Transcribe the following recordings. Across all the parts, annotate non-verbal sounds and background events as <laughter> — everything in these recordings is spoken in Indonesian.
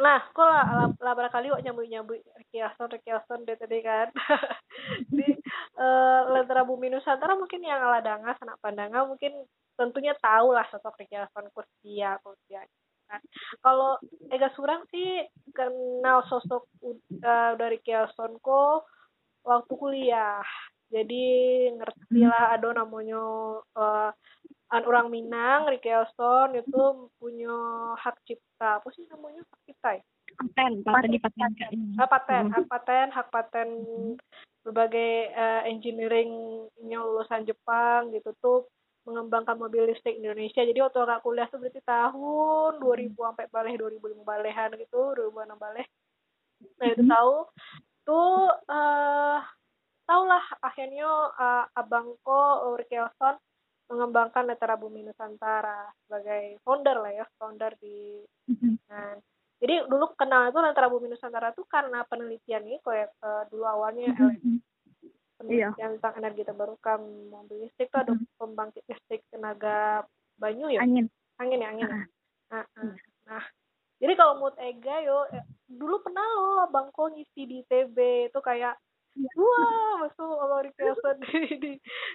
nah kok lah lah, lah barangkali wak nyambut nyambut kiason kiason deh tadi kan. <laughs> Di uh, lentera bumi nusantara mungkin yang ala danga sanak pandangan mungkin tentunya tahu lah sosok kiason kursia kursia kan kalau Ega Surang sih kenal sosok uh, dari kiason kok waktu kuliah. Jadi ngerti lah ada namanya uh, an orang Minang Riki Elson itu punya hak cipta apa sih namanya? Hak cipta ya paten paten di paten hak paten hak paten hak paten berbagai uh, engineering lulusan Jepang gitu tuh mengembangkan mobil listrik Indonesia. Jadi waktu orang kuliah tuh berarti tahun 2000 sampai balik 2005 balehan gitu 2006 balik nah itu tahu tuh uh, tahulah akhirnya uh, abangko Ricky Elson mengembangkan Netara Bumi Nusantara sebagai founder lah ya, founder di mm-hmm. nah, jadi dulu kenal itu Netara Bumi Nusantara itu karena penelitian ini kayak uh, dulu awalnya mm-hmm. penelitian iya. tentang energi terbarukan mobil listrik itu ada mm-hmm. pembangkit listrik tenaga banyu ya angin angin ya angin uh-huh. nah, uh, nah jadi kalau mood Ega yo eh, dulu pernah loh Bangko ngisi di TB itu kayak wah masuk Allah di di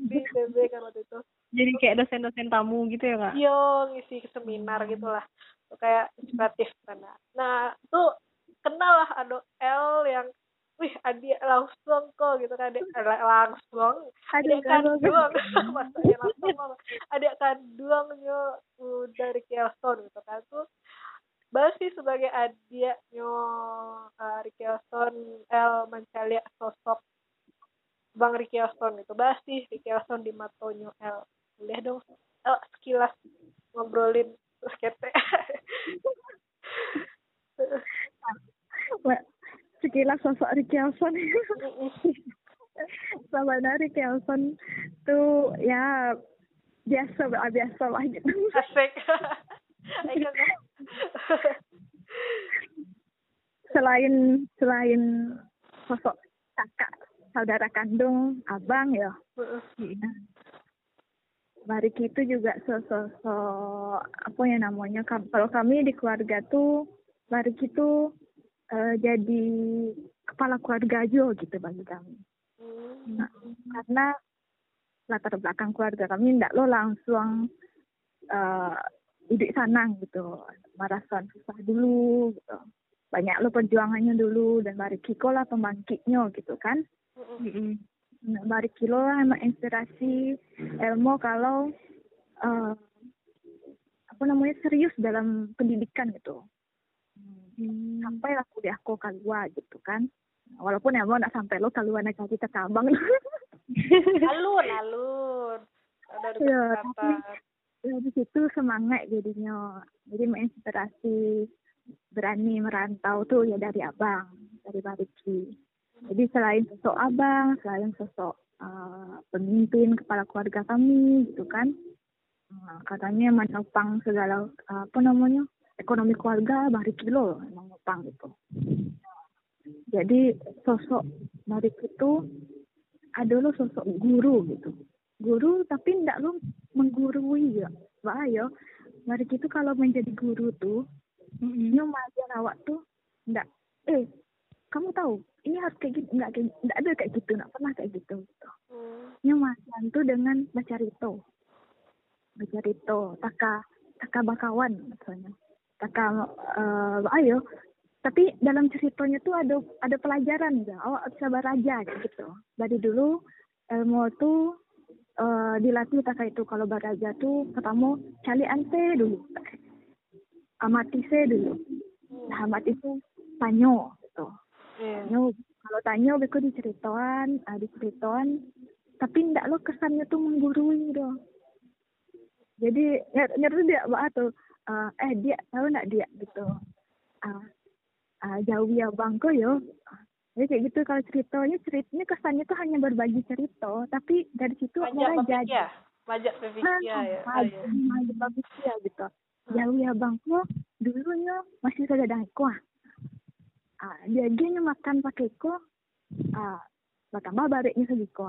di TB kan waktu itu jadi kayak dosen-dosen tamu gitu ya kak? Iya ngisi seminar gitulah. Kayak inspiratif karena nah itu kenal lah ada L yang wih adik langsung kok gitu kan. Adik langsung. Adik kandung. <laughs> Masanya langsung adik kandungnya uh, dari Kielson gitu kan. Tuh Basi sebagai adiknya uh, Ricky L mencari sosok Bang Ricky Austin gitu. Basi Ricky Austin di matonyo L boleh dong oh, sekilas ngobrolin skete sekilas sosok Ricky Elson. Sebenarnya Ricky Elson tuh ya biasa biasa lah gitu. Asik. <laughs> Selain selain sosok kakak saudara kandung abang ya. Uh Bariki itu juga sosok apa ya namanya kalau kami di keluarga tuh Bariki itu uh, jadi kepala keluarga aja gitu bagi kami. Hmm. Nah, karena latar belakang keluarga kami tidak lo langsung uh, hidup sanang gitu, merasakan susah dulu gitu. Banyak lo perjuangannya dulu dan Bariki lah pembangkitnya gitu kan. Mm -hmm bari kilo lah emang inspirasi ilmu kalau uh, apa namanya serius dalam pendidikan gitu. Hmm. sampai lah kuliah kok kalua gitu kan. Walaupun ya mau nak sampai lo kalua naik kaki ke cabang <laughs> alun alun. Ada ya, tapi ya, di situ semangat jadinya. Jadi menginspirasi berani merantau tuh ya dari abang dari Bariki jadi selain sosok abang, selain sosok uh, pemimpin kepala keluarga kami gitu kan, uh, katanya menopang segala uh, apa namanya ekonomi keluarga bari kilo menopang gitu. Jadi sosok Marik itu adalah sosok guru gitu. Guru tapi tidak lo menggurui ya. Bahaya. Marik itu kalau menjadi guru tuh, mm-hmm. ngajar awak tuh tidak eh kamu tahu ini harus kayak gitu nggak kayak nggak ada kayak gitu nggak pernah kayak gitu gitu. Hmm. mas bantu dengan baca rito. Baca rito taka taka bakawan misalnya. Taka uh, ayo. Tapi dalam ceritanya tuh ada ada pelajaran ya awak bisa beraja gitu. Dari dulu ilmu tuh uh, dilatih taka itu. Kalau beraja tuh pertama cari ante dulu. Amati se dulu. Nah, amati itu panyo Yeah. Kalau tanya beku diceritakan, ah, diceritakan, tapi ndak lo kesannya tuh menggurui dong. Jadi ngerti dia apa tuh, uh, eh dia tahu ndak dia gitu. Uh, uh, jauh ya bangko yo. Jadi kayak gitu kalau ceritanya ceritanya kesannya tuh hanya berbagi cerita, tapi dari situ mau jadi. Majak berpikir nah, ya. Majak, majak berpikir gitu. Jauh ya bangko dulunya masih ada ah dia dia makan pakai ko ah tambah bareknya segiko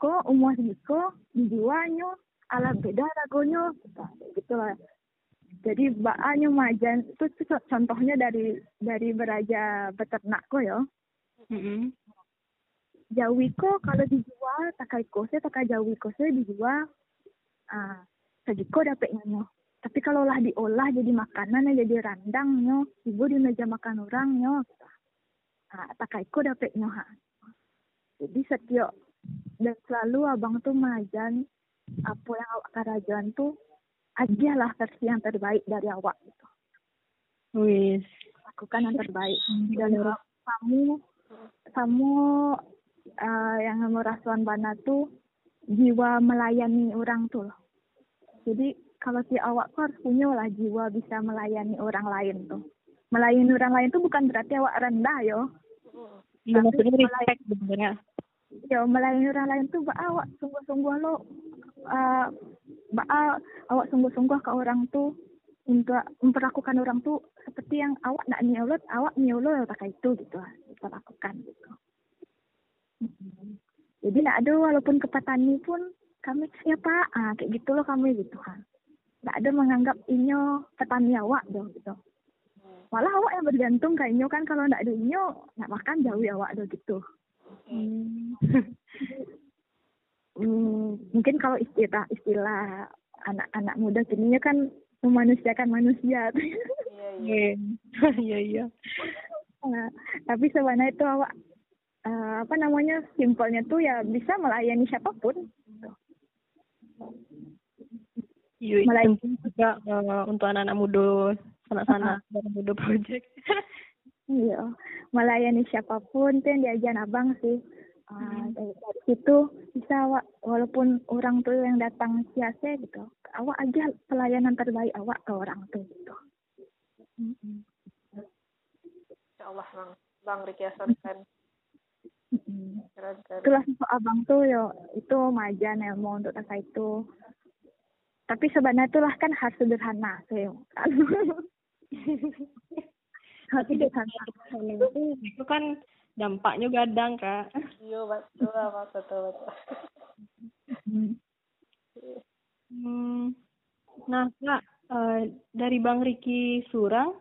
ko umur segiko dijualnya ala beda ragonya gitu lah. Jadi baaknya majan. Itu contohnya dari dari beraja peternak kok ya. Mm -hmm. jawi ko kalau dijual takai kose takai jawi kose dijual ah segiko dapetnya nyo tapi kalau lah diolah jadi makanan jadi randang nyo ibu di meja makan orang nyo ah takai ko dapetnya ha jadi setiap dan selalu abang tuh majan apa yang awak kerajaan tuh ajalah versi yang terbaik dari awak gitu. Wis. Lakukan yang terbaik. Dan kamu kamu uh, yang merasuan bana tuh jiwa melayani orang tuh loh. Jadi kalau si awak tuh harus punya lah jiwa bisa melayani orang lain tuh. Melayani orang lain tuh bukan berarti awak rendah yo. Iya maksudnya respect sebenarnya. Yo melayani orang lain tuh awak sungguh-sungguh lo uh, awak sungguh-sungguh ke orang tuh untuk memperlakukan orang tuh seperti yang awak nak nyolot, awak nyolot pakai itu gitu lah, kita lakukan gitu. Jadi nak ada walaupun ke petani pun kami siapa ah kayak gitu loh kami gitu kan. Nak ada menganggap inyo petani awak dong gitu. Malah awak yang bergantung ke inyo kan kalau nak ada inyo nak makan jauh awak dong gitu. Hmm. hmm, mungkin kalau istilah istilah anak-anak muda kini kan memanusiakan manusia. <laughs> Iya iya. iya. Nah, tapi sebenarnya itu awak uh, apa namanya simpelnya tuh ya bisa melayani siapa pun. Iya, melayani juga uh, untuk anak-anak muda, anak-anak uh muda project. <laughs> iya, melayani siapa pun tuh yang diajar abang sih. Uh, dari, dari situ bisa awak walaupun orang tuh yang datang siasa gitu awak aja pelayanan terbaik awak ke orang tuh gitu. Mm-hmm. ya Allah bang. Bang Riki Hasan mm-hmm. itulah abang tuh yo itu majan ilmu untuk kata itu tapi sebenarnya itulah kan harus sederhana sih kan. <laughs> Harus sederhana itu kan dampaknya gadang kak. Iya betul apa betul betul. Hmm. nah kak uh, dari bang Riki Surang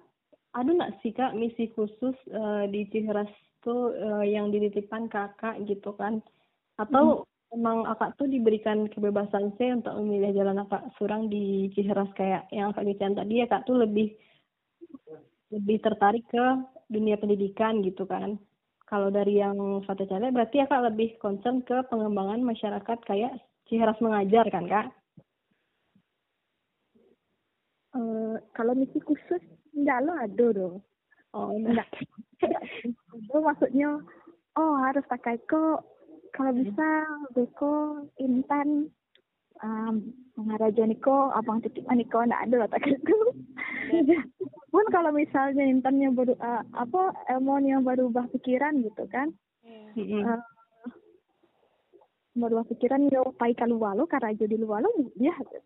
ada nggak sih kak misi khusus uh, di Ciheras tuh uh, yang dititipkan kakak gitu kan? Atau hmm. Emang akak tuh diberikan kebebasan sih untuk memilih jalan akak surang di Ciheras kayak yang akak bicara tadi ya kak tuh lebih lebih tertarik ke dunia pendidikan gitu kan kalau dari yang Fata Cale berarti ya kak lebih concern ke pengembangan masyarakat kayak Ciheras mengajar kan kak? Uh, kalau misi khusus enggak lo ada dong. Oh enggak. <laughs> maksudnya oh harus pakai kok kalau bisa beko intan um, mengaraja niko abang titip niko enggak ada tak itu <laughs> pun kalau misalnya intannya baru uh, apa ilmunya baru berubah pikiran gitu kan mm-hmm. uh, berubah pikiran yo pai keluar lo karena jadi luar lo dia gitu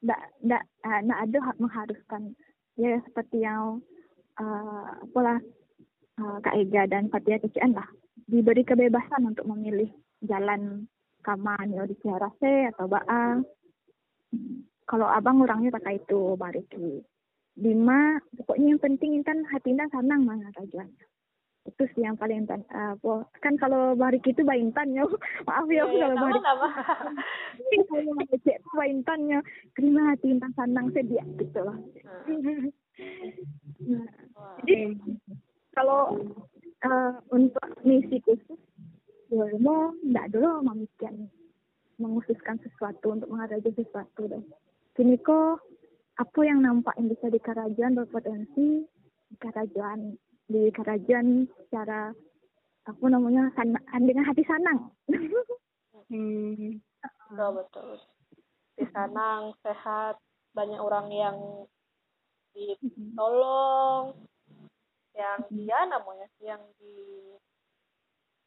ndak ndak uh, ndak ada hak mengharuskan. Ya seperti yang uh, apalah uh, Kak Ega dan Fatia Kecian lah diberi kebebasan untuk memilih jalan kaman ya di Ciarase atau Baang. Kalau abang orangnya pakai itu bariki. Lima pokoknya yang penting intan hati intan senang mana tujuannya. Itu sih yang paling intan uh, kan kalau barik itu bayi intannya <laughs> maaf ya yeah, kalau barik <laughs> kalau cek itu bayi intannya terima hati intan senang sedia gitu loh. <laughs> Nah, jadi kalau uh, untuk misi khusus mau enggak dulu memikirkan mengususkan sesuatu untuk menghadapi sesuatu deh kini kok apa yang nampak yang bisa di kerajaan berpotensi di kerajaan di kerajaan secara apa namanya san, dengan hati sanang. <laughs> hmm. Betul betul. Hati sanang, sehat, banyak orang yang ditolong, yang dia namanya, yang di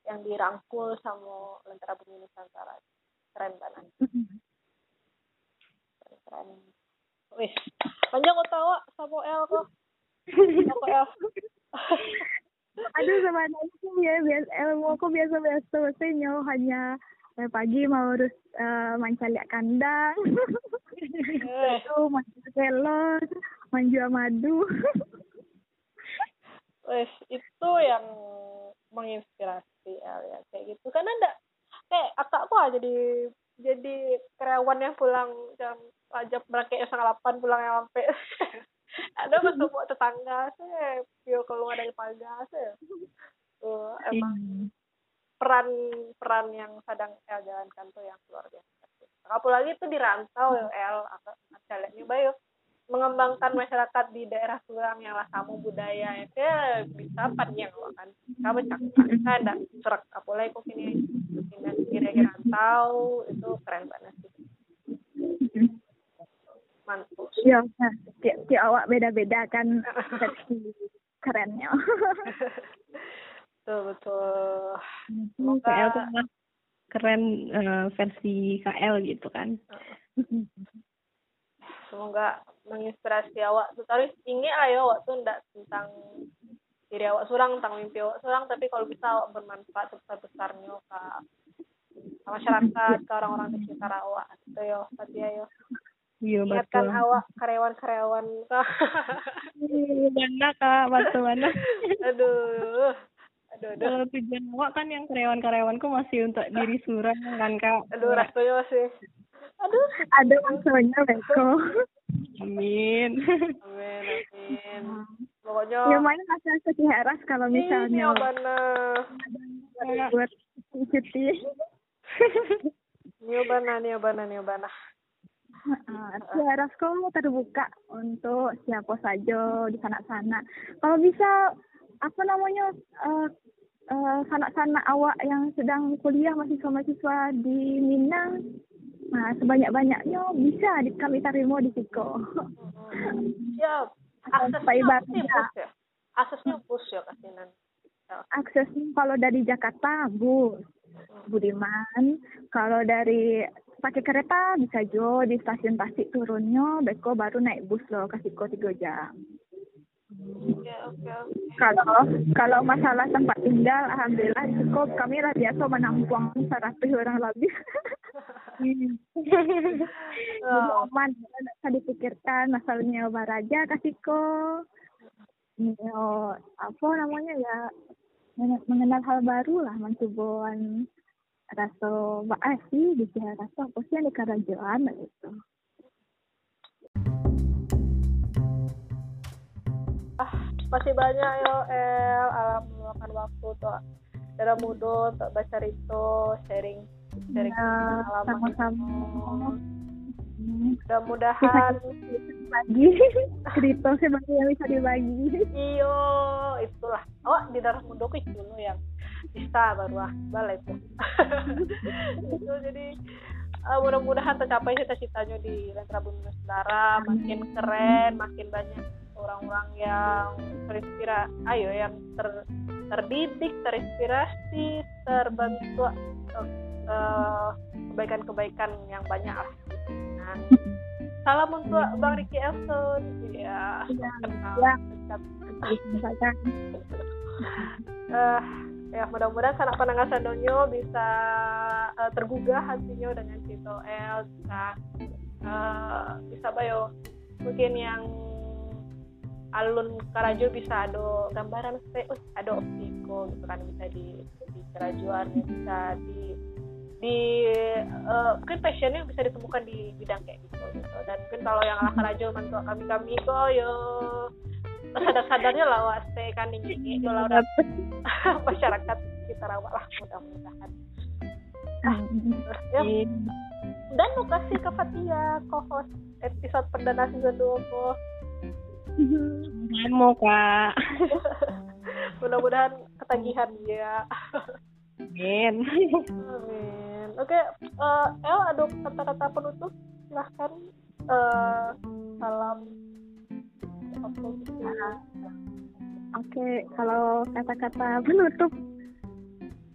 yang dirangkul sama Lentera Bumi Nusantara. Keren banget. Keren. keren. Wih, panjang tahu Samuel kok. Samuel. <laughs> Aduh sebenarnya itu ya biasa ilmu aku biasa biasa saja hanya Sampai pagi mau urus uh, manca liak kandang. <laughs> Itu manca kelor, manja madu. <laughs> Wes, itu yang menginspirasi ya, ya. Kayak gitu. Karena enggak kayak akakku aja jadi jadi karyawan yang pulang jam pajak berangkat setengah delapan pulang yang sampai <laughs> ada masuk buat tetangga sih. Kalau ada yang pagar sih. Tuh emang hmm. peran peran yang sedang saya jalankan tuh yang luar biasa. Apalagi itu di rantau ya El saya lihat bayu mengembangkan masyarakat di daerah Surang yang lah kamu budaya itu ya bisa panjang kan kamu cakap kan dan serak apalagi kok ini kira-kira rantau itu keren banget sih mantap iya tiap tiap awak beda-beda kan kerennya betul betul semoga tuh keren uh, versi KL gitu kan semoga menginspirasi awak tapi ingin ayo awak tuh ndak tentang diri awak surang tentang mimpi awak surang tapi kalau bisa awak bermanfaat sebesar besarnya ke masyarakat ke orang-orang di sekitar awak itu yo tapi ayo Iya Ingatkan betul. awak karyawan-karyawan Iya mana kak, batu mana? <laughs> aduh, aduh, aduh. Kalau tujuan awak kan yang karyawan-karyawanku masih untuk diri surang kan kak. Aduh, rasanya masih. Aduh. Ada maksudnya Beko. Amin. Amin, amin. Pokoknya. Ya mana masih sedih heras kalau misalnya. Iya, benar. Buat cuti. Niobana, niobana, niobana. Uh, kau terbuka untuk siapa saja di sana-sana. Kalau bisa apa namanya uh, uh, sanak-sanak awak yang sedang kuliah mahasiswa-mahasiswa di Minang, nah sebanyak-banyaknya bisa di, kami terima di Siko. Ya, aksesnya ya. Aksesnya bus ya kasinan. Aksesnya kalau dari Jakarta bus, Budiman. Kalau dari pakai kereta bisa jo di stasiun Tasik turunnya, beko baru naik bus loh kasih kau tiga jam. Kalau kalau masalah tempat tinggal, alhamdulillah cukup. Kami lah biasa menampung seratus orang lebih. <laughs> <laughs> Jadi aman, tidak usah dipikirkan masalahnya Baraja kasih kok. apa namanya ya mengenal hal baru lah mencoba rasa makasih di rasa apa sih yang di kerajaan gitu. Ah masih banyak yo El. Alam meluangkan waktu tuh dalam mudah untuk baca itu sharing sharing ya, sama-sama. mudah-mudahan. Lagi <laughs> cerita sebagai yang bisa dibagi. Iyo itulah. Oh di darah mudoku dulu yang bisa baru ah balai <laughs> itu itu jadi uh, mudah-mudahan tercapai cita-citanya di Lentra Bumi Nusantara makin keren makin banyak orang-orang yang terinspirasi ayo yang ter, terdidik terinspirasi terbentuk uh, kebaikan-kebaikan yang banyak lah. Nah, salam untuk Bang Ricky Elson. Ya, ya kenal. ya. uh, ya mudah-mudahan sanak pendengar sandonyo bisa uh, tergugah hatinya dengan Cito El bisa uh, bisa bayo mungkin yang alun karajo bisa ada gambaran uh, ada optiko gitu kan. Bisa di di kerajuan bisa di di uh, mungkin passionnya bisa ditemukan di bidang kayak gitu, gitu. dan mungkin kalau yang ala karajo mantu kami kami kok yo. Sadar-sadarnya lah waste kan ini lah udah. <laughs> Masyarakat kita rawat lah mudah-mudahan. Ah, ya. dan mau kasih ke Fatia co-host episode perdana season 2 mau kak. <laughs> Mudah-mudahan ketagihan dia. Amin. Amin. Oke, uh, El ada kata-kata penutup? Silahkan uh, salam. Oke, kalau kata-kata penutup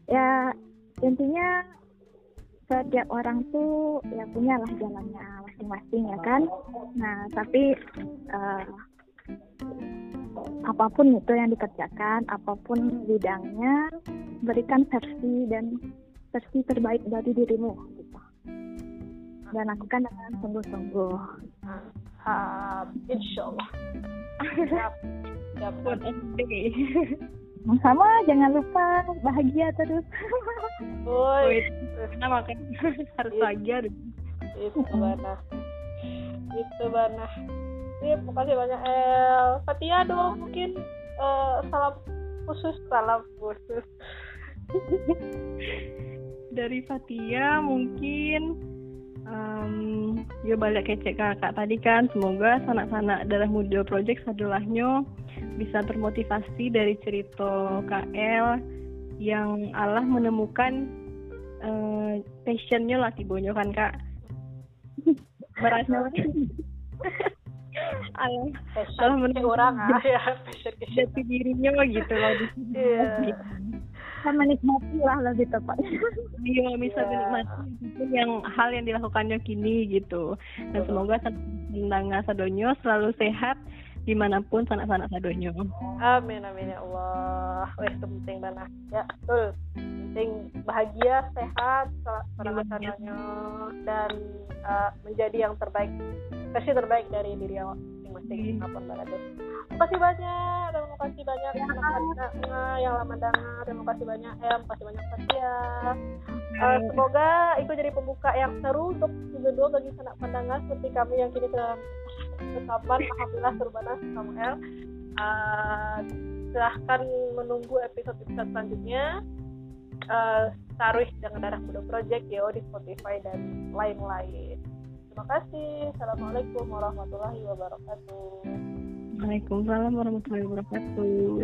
ya intinya setiap orang tuh ya punya lah jalannya masing-masing ya kan. Nah, tapi uh, apa pun itu yang dikerjakan, apa pun bidangnya, berikan versi dan versi terbaik dari dirimu gitu. dan lakukan dengan sungguh-sungguh. Uh, insya Allah SD. sama jangan lupa bahagia terus. <laughs> Woi, Karena makan <laughs> harus Iya. bahagia. itu bana. Itu bana. Sip, makasih banyak El. Fatia dong mungkin eh, salam khusus salam khusus <laughs> Dari Fatia mungkin em, ya balik kecek kakak tadi kan semoga sanak-sanak darah muda project sadulahnya bisa termotivasi dari cerita KL yang Allah menemukan eh, passionnya lah tibonyo kan kak? <laughs> Berasa <laughs> Allah Allah menemukan orang ah ya passion jati dirinya gitu loh di sini. Iya. Kita menikmati lah lebih tepat Iya, bisa Iya. menikmati yang hal yang dilakukannya kini gitu. Dan semoga pendengar sadonyo selalu sehat di mana pun sanak-sanak sadonyo. Amin amin ya Allah. Wih itu penting banget. Ya betul. Penting bahagia, sehat, Iya, sananya dan uh, menjadi yang terbaik, versi terbaik dari diri awak Iya. Apa pun berada. Terima kasih banyak. Terima kasih banyak anak-anak yang lama dengar. Terima kasih banyak Em. Terima kasih banyak Fatia. Uh, semoga itu jadi pembuka yang seru untuk season 2 bagi sanak pendengar seperti kami yang kini sedang bersabar. Alhamdulillah seru banget Samuel. Uh, silahkan menunggu episode-episode selanjutnya. Uh, taruh dengan darah muda project yo di Spotify dan lain-lain. Terima kasih. Assalamualaikum warahmatullahi wabarakatuh. Waalaikumsalam warahmatullahi wabarakatuh.